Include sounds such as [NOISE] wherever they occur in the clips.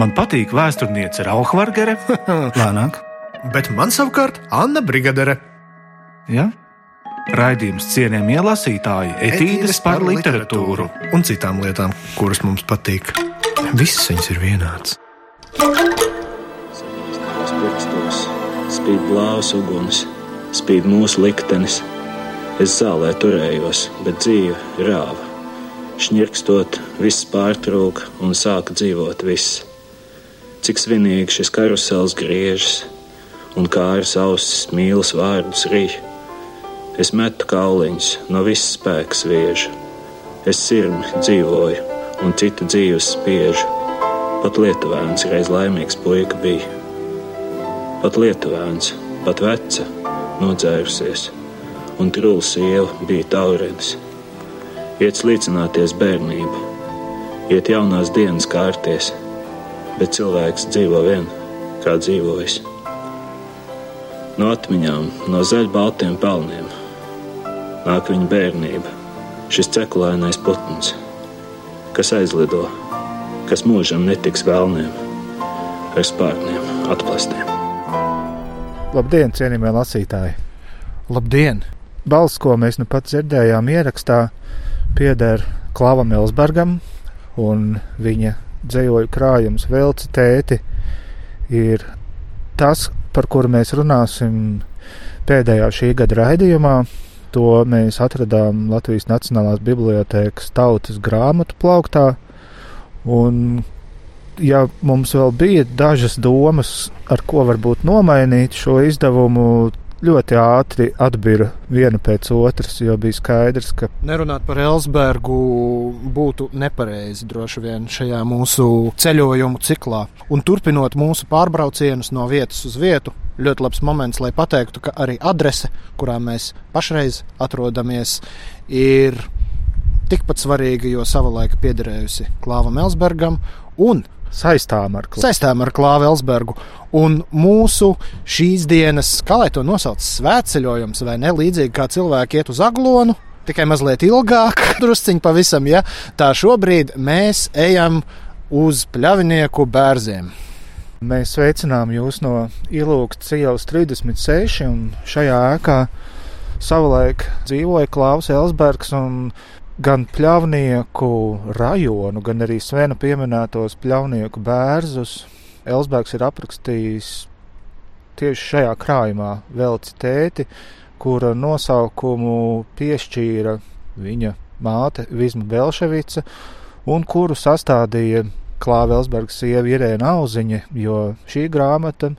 Man patīk vēsturniece Rauhvargere. [LAUGHS] Lēnāk. Bet man savukārt Anna Brigadere. Ja? Raidījums cienījam ielasītāji, etīdes par literatūru. un citām lietām, kuras mums patīk. Visas viņas ir vienādas. Pirkstos spīd blāvs uguns, spīd mūsu liktenis. Es zālē turējos, bet dzīve rāva. Šņirkstot, viss pārtrūka un sāka dzīvot viss. Cik svinīgi šis karusels griežas, un kāras ausis mīlas vārdus rīja. Es metu kauliņus, no visas spēka sviežu. Es sirmi dzīvoju, un citu dzīves spiežu. Pat lietuvēns reiz laimīgs puika bija. Pat lietuvēns, pat veca, nodzērusies, un trūla sieva bija taurenis. Iet slīcināties bērnību, iet jaunās dienas kārties, bet cilvēks dzīvo vien, kā dzīvojis. No atmiņām, no zaļbaltiem pelniem nāk viņa bērnība, šis cekulainais putns, kas aizlido, kas mūžam netiks vēlniem, ar spārniem atplastiem. Labdien, cienījamie lasītāji! Labdien! Balss, ko mēs nu pat dzirdējām ierakstā, pieder Klāvam Elsbergam, un viņa dzējoļu krājums Velci tēti ir tas, par kuru mēs runāsim pēdējā šī gada raidījumā. To mēs atradām Latvijas Nacionālās Bibliotēkas tautas grāmatu plauktā. Un, ja mums vēl bija dažas domas, ar ko varbūt nomainīt šo izdevumu, ļoti ātri atbira viena pēc otras, jo bija skaidrs, ka Nerunāt par Elsbergu būtu nepareizi droši vien šajā mūsu ceļojumu ciklā. Un turpinot mūsu pārbraucienus no vietas uz vietu, ļoti labs moments, lai pateiktu, ka arī adrese, kurā mēs pašreiz atrodamies, ir tikpat svarīga, jo savulaik piederējusi Klāvam Elsbergam un saistām ar klāstu. saistām ar Klāvu Elsbergu. Un mūsu šīs dienas, kā lai to nosauc, svētceļojums, vai ne līdzīgi kā cilvēki iet uz aglonu, tikai mazliet ilgāk, [LAUGHS] drusciņi pavisam, ja tā šobrīd mēs ejam uz pļavinieku bērziem. Mēs sveicinām jūs no Ilūgas ielas 36, un šajā ēkā savulaik dzīvoja Klaus Elsbergs. Gan pļavnieku rajonu, gan arī Svena pieminētos pļavnieku bērzus Elsbergs ir aprakstījis tieši šajā krājumā Velci tēti, kura nosaukumu piešķīra viņa māte Vizma Belševica, un kuru sastādīja Klāva Elsberga sieva Irēna Auziņa, jo šī grāmata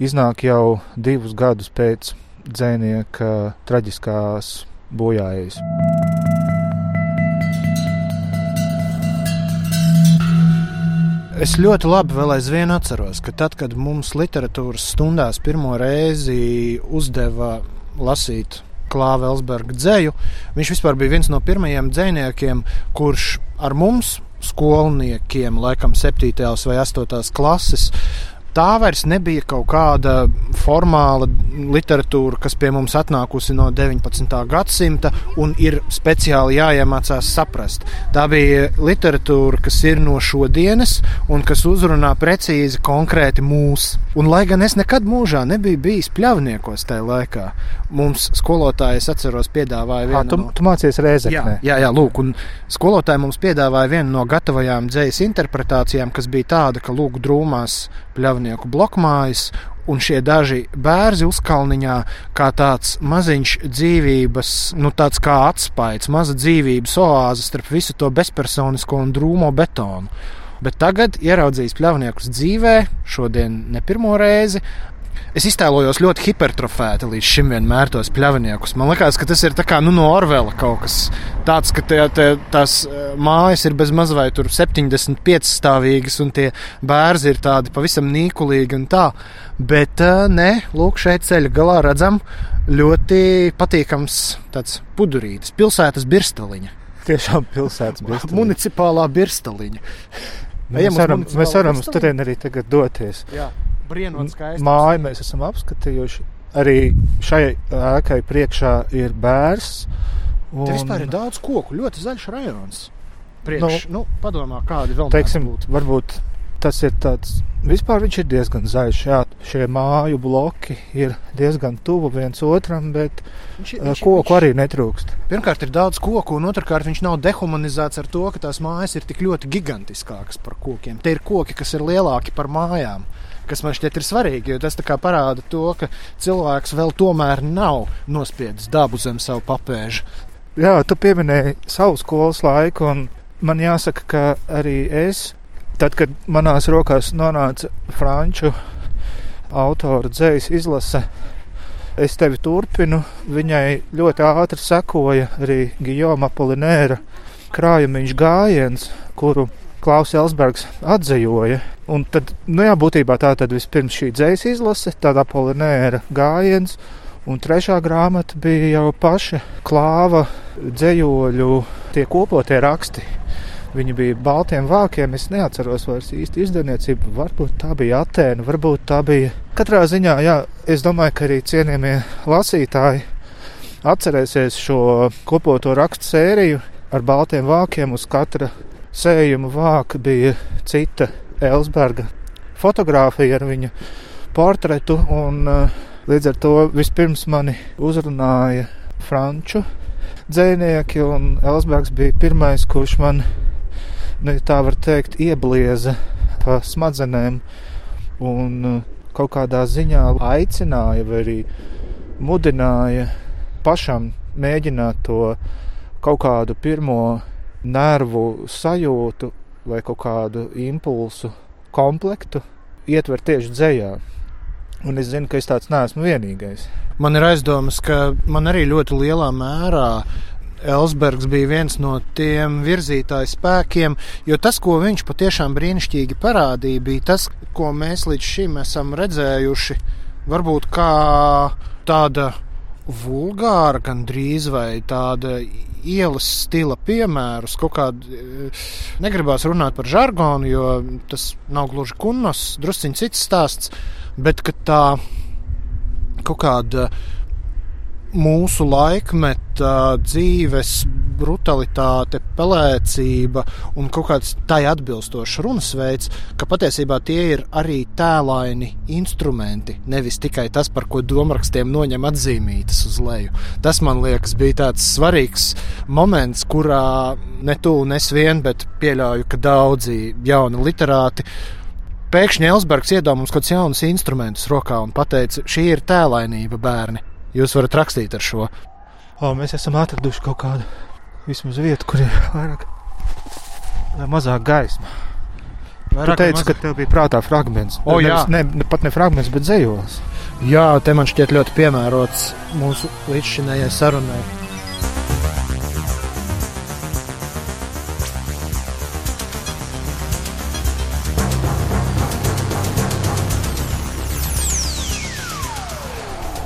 iznāk jau divus gadus pēc dzēnieka traģiskās bojājas. Es ļoti labi vēl aizvien atceros, ka tad, kad mums literatūras stundās pirmo reizi uzdeva lasīt Klāva Elsberga dzēju, viņš vispār bija viens no pirmajiem dzējniekiem, kurš ar mums, skolniekiem, laikam 7. vai 8. klases, tā vairs nebija kaut kāda formāla literatūra, kas pie mums atnākusi no 19. gadsimta un ir speciāli jāiemācās saprast. Tā bija literatūra, kas ir no šodienas un kas uzrunā precīzi konkrēti mūs. Un, lai gan es nekad mūžā nebiju bijis pļavniekos tajā laikā, mums skolotājs atceros piedāvāja vienu tu, no tu mācies Jā, Rēzeknē. jā, jā, lūk, un skolotāji mums piedāvāja vienu no gatavajām dzīslas interpretācijām, kas bija tāda, ka lūk, drūmās pļavnieku blokmājas, un šie daži bērni uzkalniņā, kā tāds maziņš dzīvības, nu tāds kā atspējs, maza dzīvības oāze starp visu to bezpersonisko un drūmo betonu. Bet tagad, ieraudzījis pļavniekus dzīvē, šodien ne pirmo reizi, Es iztēlojos ļoti hipertrofēti līdz šim vienmēr tos pļaviniekus. Man liekas, ka tas ir kā nu, no Orvela kaut kas tāds, ka tie, tie, tās eh, mājas ir bez mazvai 75 stāvīgas, un tie bērni ir tādi pavisam nīkulīgi un tā. Bet uh, nē, lūk, šeit ceļa galā redzam ļoti patīkams tāds pudurītis, pilsētas birstaliņa, Tiešām pilsētas bija. municipālā birstaliņa. Mēs Ejam uz varam, mēs varam uz turieni arī tagad doties. Jā, brīnot skaisti. Māju mēs esam apskatījuši. Arī šai ēkai priekšā ir bērns. Tur vispār ir daudz koku, ļoti zaļš rajons. Priekš, nu, nu, padomā, kādi vēl teiksim, varbūt tas ir tāds. Vispār viņš ir diezgan zaļš. Jā, šie māju bloki ir diezgan tuvu viens otram, bet Viņš, viņš, koku arī netrūkst. Pirmkārt, ir daudz koku, un otrkārt, viņš nav dehumanizēts ar to, ka tās mājas ir tik ļoti gigantiskākas par kokiem. Te ir koki, kas ir lielāki par mājām. Kas man šķiet ir svarīgi, jo tas parāda to, ka cilvēks vēl tomēr nav nospiedis dabu zem savu papēžu. Jā, tu pieminēji savu skolas laiku, un man jāsaka, ka arī es Tad, kad manās rokās nonāca franču autora dzējas izlase, es tevi turpinu. Viņai ļoti ātri sekoja arī Gijoma Polinēra krājumiņš gājiens, kuru Klaus Elsbergs atzīvoja. Un tad, nu jā, būtībā tā tad vispirms šī dzējas izlase, tāda Polinēra gājiens. Un trešā grāmata bija jau paša klāva dzējoļu, tie kopotie raksti, Viņi bija baltiem vākiem. Es neatceros vairs īsti izdevniecību. Varbūt tā bija Atēna, varbūt tā bija. Katrā ziņā, jā, es domāju, ka arī cienījamie lasītāji atcerēsies šo kopoto rakstu sēriju ar baltiem vākiem. Uz katra sējuma vāka bija cita Elsberga fotografija ar viņa portretu. Un, uh, līdz ar to vispirms mani uzrunāja franču dzinieki, un Elsbergs bija pirmais, kurš man tā var teikt, ieblieza pa smadzenēm un uh, kaut kādā ziņā aicināja vai arī mudināja pašam mēģināt to kaut kādu pirmo nervu sajūtu vai kaut kādu impulsu komplektu ietvert tieši dzējā. Un es zinu, ka es tāds neesmu vienīgais. Man ir aizdomas, ka man arī ļoti lielā mērā Elsbergs bija viens no tiem virzītāju spēkiem, jo tas, ko viņš patiešām brīnišķīgi parādīja, bija tas, ko mēs līdz šim esam redzējuši, varbūt kā tāda vulgāra, gandrīz vai tāda ielas stila piemērus. Kaut kādā negribās runāt par žargonu, jo tas nav gluži kunnos, drusciņš cits stāsts, bet tā kaut kāda mūsu laikmeta dzīves brutalitāte, pelēcība un kaut kāds tai atbilstošs runas veids, ka patiesībā tie ir arī tēlaini instrumenti, nevis tikai tas, par ko domārakstiem noņem atzīmītas uz leju. Tas man liekas bija tāds svarīgs moments, kurā ne tu, ne es vien, bet pieļauju, ka daudzi jauni literāti pēkšņi Elsbergs iedod mums kaut kādus jaunus instrumentus rokā un teica, šī ir tēlainība, bērni. Jūs varat rakstīt ar šo. O, mēs esam atraduši kaut kādu vismaz vietu, kur ir vairāk vai mazāk gaisma. Vairāk tu teici, maz... ka tev bija prātā fragments. O, jā, ne, ne, pat ne fragments, bet dzējos. Jā, te man šķiet ļoti piemērots mūsu līdzšinējai sarunai.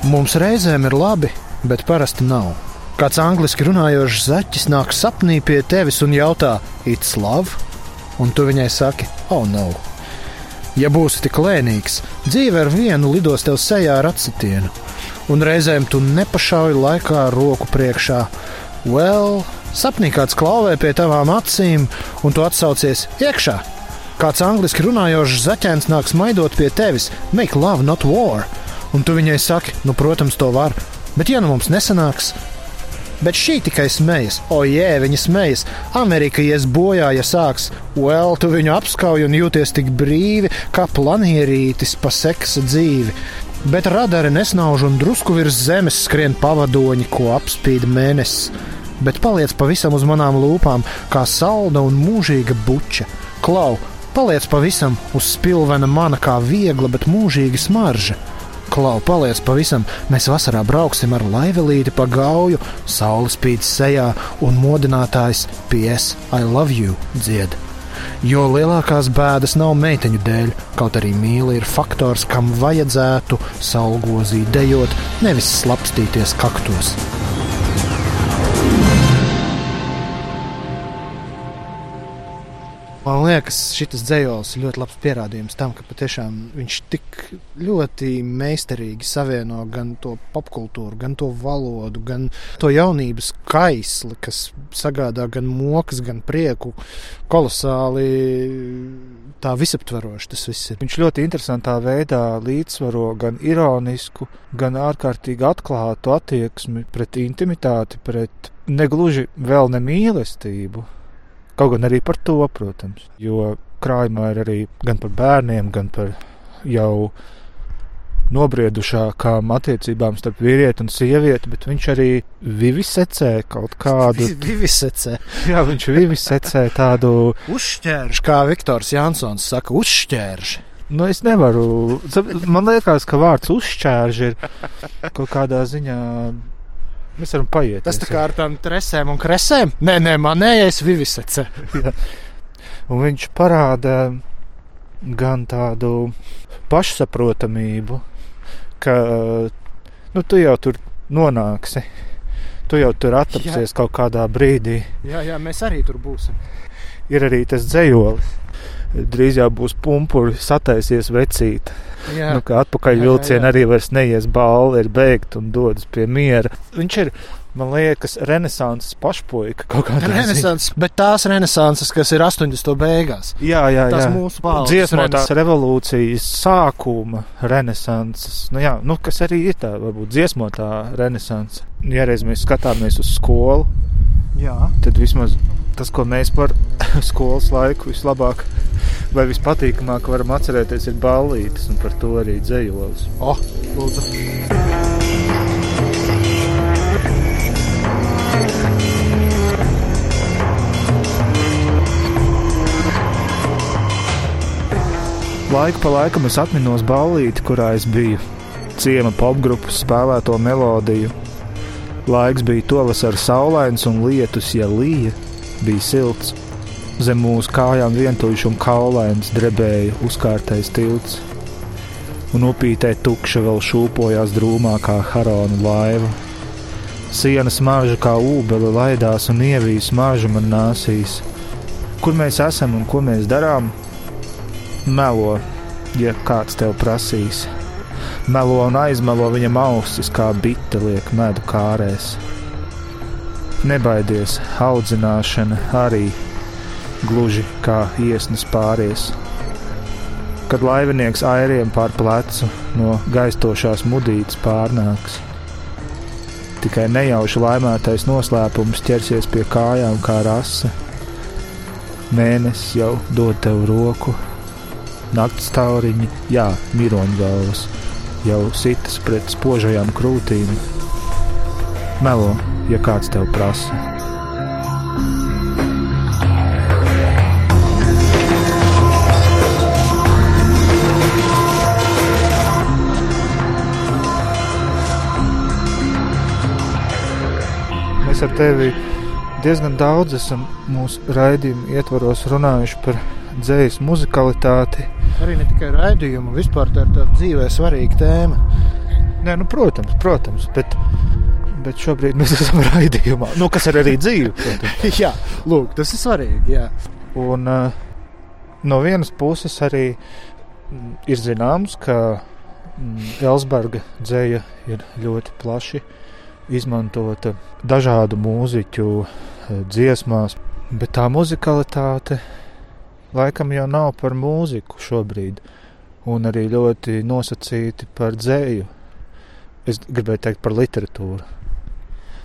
Mums reizēm ir labi, bet parasti nav. Kāds angliski runājošs zaķis nāk sapnī pie tevis un jautā, it's love? Un tu viņai saki, oh no. Ja būsi tik lēnīgs, dzīve ar vienu lidos tev sejā ar atsitienu, un reizēm tu nepašauji laikā roku priekšā. Well, sapnī kāds klauvē pie tavām acīm, un tu atsaucies iekšā. Kāds angliski runājošs zaķēns nāk smaidot pie tevis, make love, not war un tu viņai saki, nu, protams, to var, bet ja nu mums nesanāks, Bet šī tikai smejas. O, jē, viņa smejas. Amerika ies bojā, ja sāks. Well, tu viņu apskauj un jūties tik brīvi, kā planierītis pa seksa dzīvi. Bet radari nesnauž un drusku virs zemes skrien pavadoņi, ko apspīd mēnesis. Bet paliec pavisam uz manām lūpām, kā salda un mūžīga buča. Klau, paliec pavisam uz spilvena mana kā viegla, bet mūžīga smarža. Klau, paliec pavisam, mēs vasarā brauksim ar laivelīti pa gauju, saule spīd sejā un modinātājs PS I love you dzied. Jo lielākās bēdas nav meiteņu dēļ, kaut arī mīlība ir faktors, kam vajadzētu saulgozī dejot, nevis slapstīties kaktos. Man liekas, šis dzējols ir ļoti labs pierādījums tam, ka patiešām viņš tik ļoti meistarīgi savieno gan to popkultūru, gan to valodu, gan to jaunības kaisli, kas sagādā gan mokas, gan prieku. Kolosāli tā visaptveroši tas viss ir. Viņš ļoti interesantā veidā līdzsvaro gan ironisku, gan ārkārtīgi atklātu attieksmi pret intimitāti, pret negluži vēl ne mīlestību Kaut gan arī par to, protams, jo krājumā ir arī gan par bērniem, gan par jau nobriedušākām attiecībām starp vīrieti un sievieti, bet viņš arī vivisecē kaut kādu. [LAUGHS] Vivisecē. Jā, viņš vivisecē tādu. Uzšķērš, kā Viktors Jansons saka, uzšķērš. Nu, es nevaru. Man liekas, ka vārds uzšķērž ir kaut kādā ziņā Mēs varam paiet. Tas tā kā ar tām tresēm un kresēm. Nē, nē, manējais vivisece. [LAUGHS] un viņš parāda gan tādu pašsaprotamību, ka nu, tu jau tur nonāksi. Tu jau tur atradīsies kaut kādā brīdī. Jā, jā, mēs arī tur būsim. Ir arī tas dzējolis. Drīz jau būs pumpuri, sataisies vecīt. Jā. Nu, kā atpakaļ vilcienā arī vairs neies balva, ir beigta un dodas pie miera. Viņš ir man liekas, renesanses pašpuika kaut kāda renesanses, bet tās renesanses, kas ir 80. beigās. Jā, jā, tas jā. mūsu paudzes dziesmotās revolūcijas sākuma renesanses, nu jā, nu kas arī ir tā, varbūt dziesmotā renesanse. Ja reiz mēs skatāmies uz skolu, jā. tad vismaz tas, ko mēs par [LAUGHS] skolas laiku vislabāk vai vispatīkamāk varam atcerēties, ir ballītes, un par to arī dzējolis. Oh, lūdzu! Laiku pa laikam es atminos ballīti, kurā es biju. Ciema popgrupas spēlēto melodiju. Laiks bija tovas ar saulains un lietus, ja līja, bija silts. Zem mūsu kājām vientuļš un kaulains drebēja uzkārtais tilts. Un upītē tukša vēl šūpojās drūmākā harona laiva. Siena smarža kā ūbele laidās un ievīs smaržu man nāsīs. Kur mēs esam un ko mēs darām? Melo, ja kāds tev prasīs. Melo un aizmelo viņam ausis, kā bite liek medu kārēs. Nebaidies, audzināšana arī gluži kā iesnas pāries. Kad laivinieks airiem pār plecu no gaistošās mudītes pārnāks, tikai nejauši laimētais noslēpums ķersies pie kājām kā rasa. Mēnesis jau dod tev roku, naktas tauriņi, jā, miroņgalvas, jau sitas pret spožajām krūtīm. Melo, ja kāds tev prasa. Mēs ar tevi diezgan daudz esam mūsu raidījuma ietvaros runājuši par dzīslu muzikalitāti. Arī ne tikai raidījumu, vispār tā ir tāda dzīvē svarīga tēma. Nē, nu, protams, protams, bet, bet šobrīd [LAUGHS] mēs esam raidījumā, nu, kas ir arī dzīve. jā, lūk, tas ir svarīgi. Jā. Un uh, no vienas puses arī mm, ir zināms, ka mm, Elsberga dzēja ir ļoti plaši izmantota dažādu mūziķu dziesmās, bet tā muzikalitāte laikam jau nav par mūziku šobrīd, un arī ļoti nosacīti par dzēju. Es gribēju teikt par literatūru.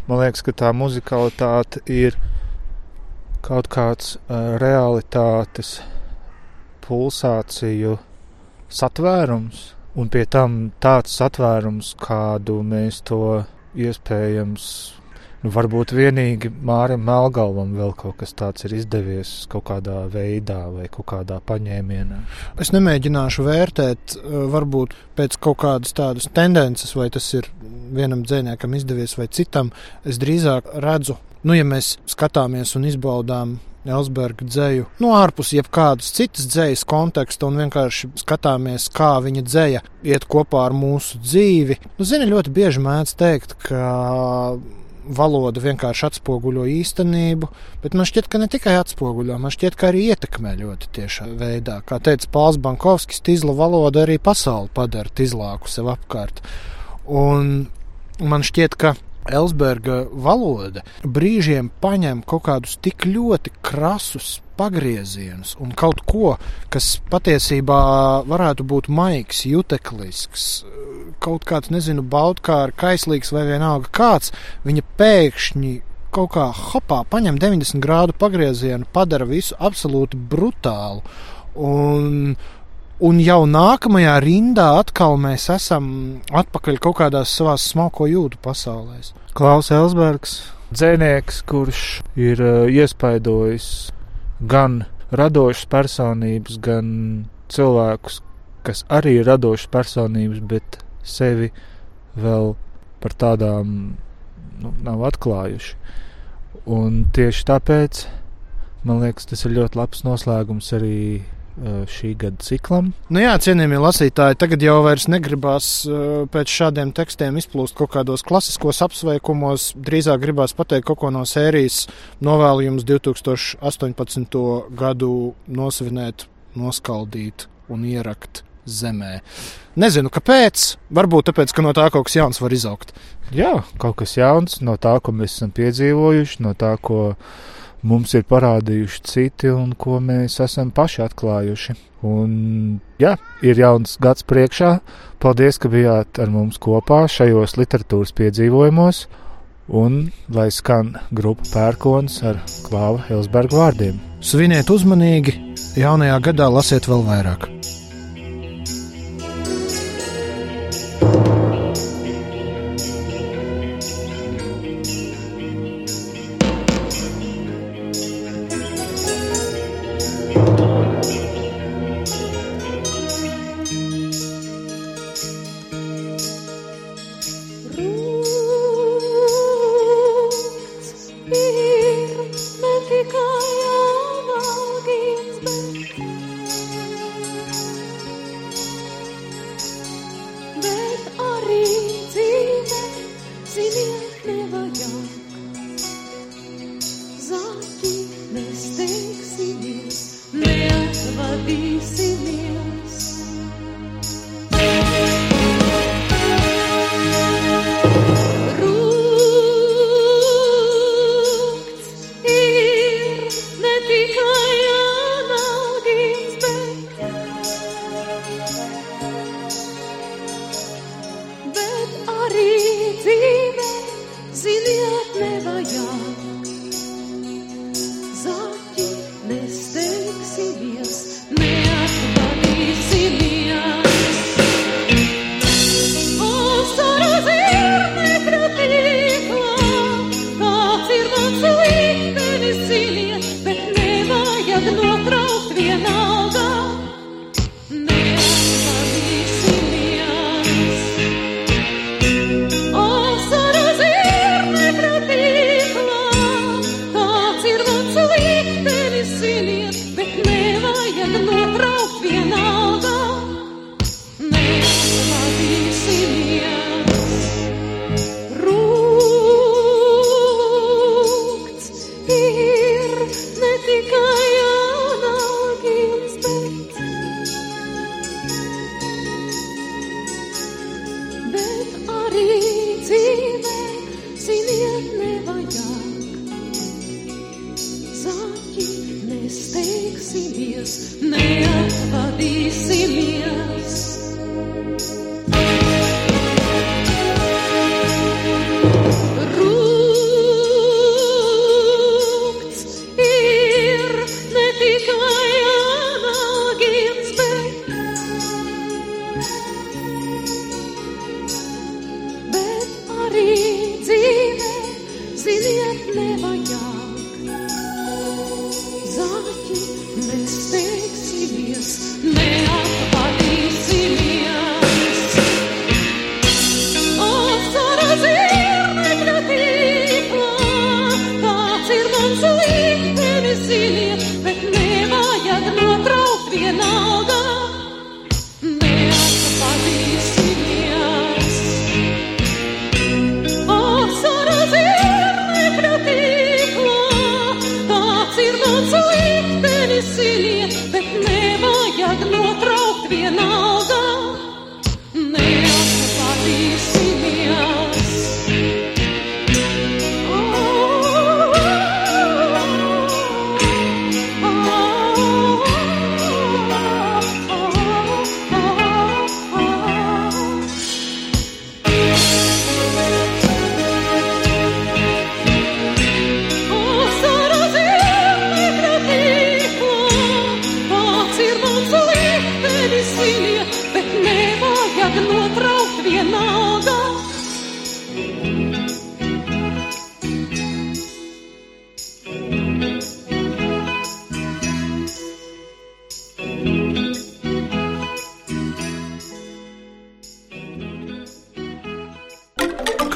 Man liekas, ka tā muzikalitāte ir kaut kāds uh, realitātes pulsāciju satvērums, un pie tam tāds satvērums, kādu mēs to iespējams Nu, varbūt vienīgi Mārim Melngalvam vēl kaut kas tāds ir izdevies kaut kādā veidā vai kaut kādā paņēmienā. Es nemēģināšu vērtēt, eh, varbūt pēc kaut kādas tādas tendences, vai tas ir vienam dziniekam izdevies vai citam. Es drīzāk redzu, nu, ja mēs skatāmies un izbaudām Elsberga dzēju, no nu, ārpus jebkādas citas dzējas konteksta un vienkārši skatāmies, kā viņa dzēja iet kopā ar mūsu dzīvi. Nu, zini, ļoti bieži mēdz teikt, ka valoda vienkārši atspoguļo īstenību, bet man šķiet, ka ne tikai atspoguļo, man šķiet, ka arī ietekmē ļoti tiešā veidā. Kā teica Pāvils Bankovskis, tīzla valoda arī pasauli padara tīzlāku sev apkārt. Un man šķiet, ka Elsberga valoda brīžiem paņem kaut kādus tik ļoti krasus pagriezienus un kaut ko, kas patiesībā varētu būt maigs, juteklisks, kaut kāds, nezinu, baudkārs, kaislīgs vai vienalga kāds, viņa pēkšņi kaut kā hopā paņem 90 grādu pagriezienu, padara visu absolūti brutālu. Un, un jau nākamajā rindā atkal mēs esam atpakaļ kaut kādās savās smalko jūtu pasaulēs. Klaus Elsbergs, dzēnieks, kurš ir uh, iespaidojis gan radošas personības, gan cilvēkus, kas arī ir radošas personības, bet sevi vēl par tādām nu, nav atklājuši. Un tieši tāpēc man liekas, tas ir ļoti labs noslēgums arī šī gada ciklam. Nu jā, cienījamie lasītāji, tagad jau vairs negribās pēc šādiem tekstiem izplūst kaut kādos klasiskos apsveikumos. Drīzāk gribās pateikt kaut ko no sērijas novēlu jums 2018. gadu nosvinēt, noskaldīt un ierakt zemē. Nezinu, kāpēc. Varbūt tāpēc, ka no tā kaut kas jauns var izaugt. Jā, kaut kas jauns no tā, ko mēs esam piedzīvojuši, no tā, ko mums ir parādījuši citi un ko mēs esam paši atklājuši. Un, jā, ir jauns gads priekšā. Paldies, ka bijāt ar mums kopā šajos literatūras piedzīvojumos. Un lai skan grupa pērkons ar klāva Helsberga vārdiem. Sviniet uzmanīgi, jaunajā gadā lasiet vēl vairāk! see me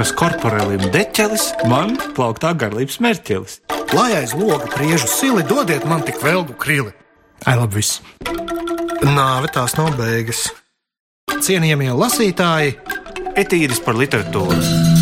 Kas korporelim deķelis, man plauktā garlības mērķelis. Lai aiz loga priežu sili dodiet man tik velgu krili. Ai, labi, viss. Nāve tās nav beigas. Cienījamie lasītāji, Etīdes par literatūru.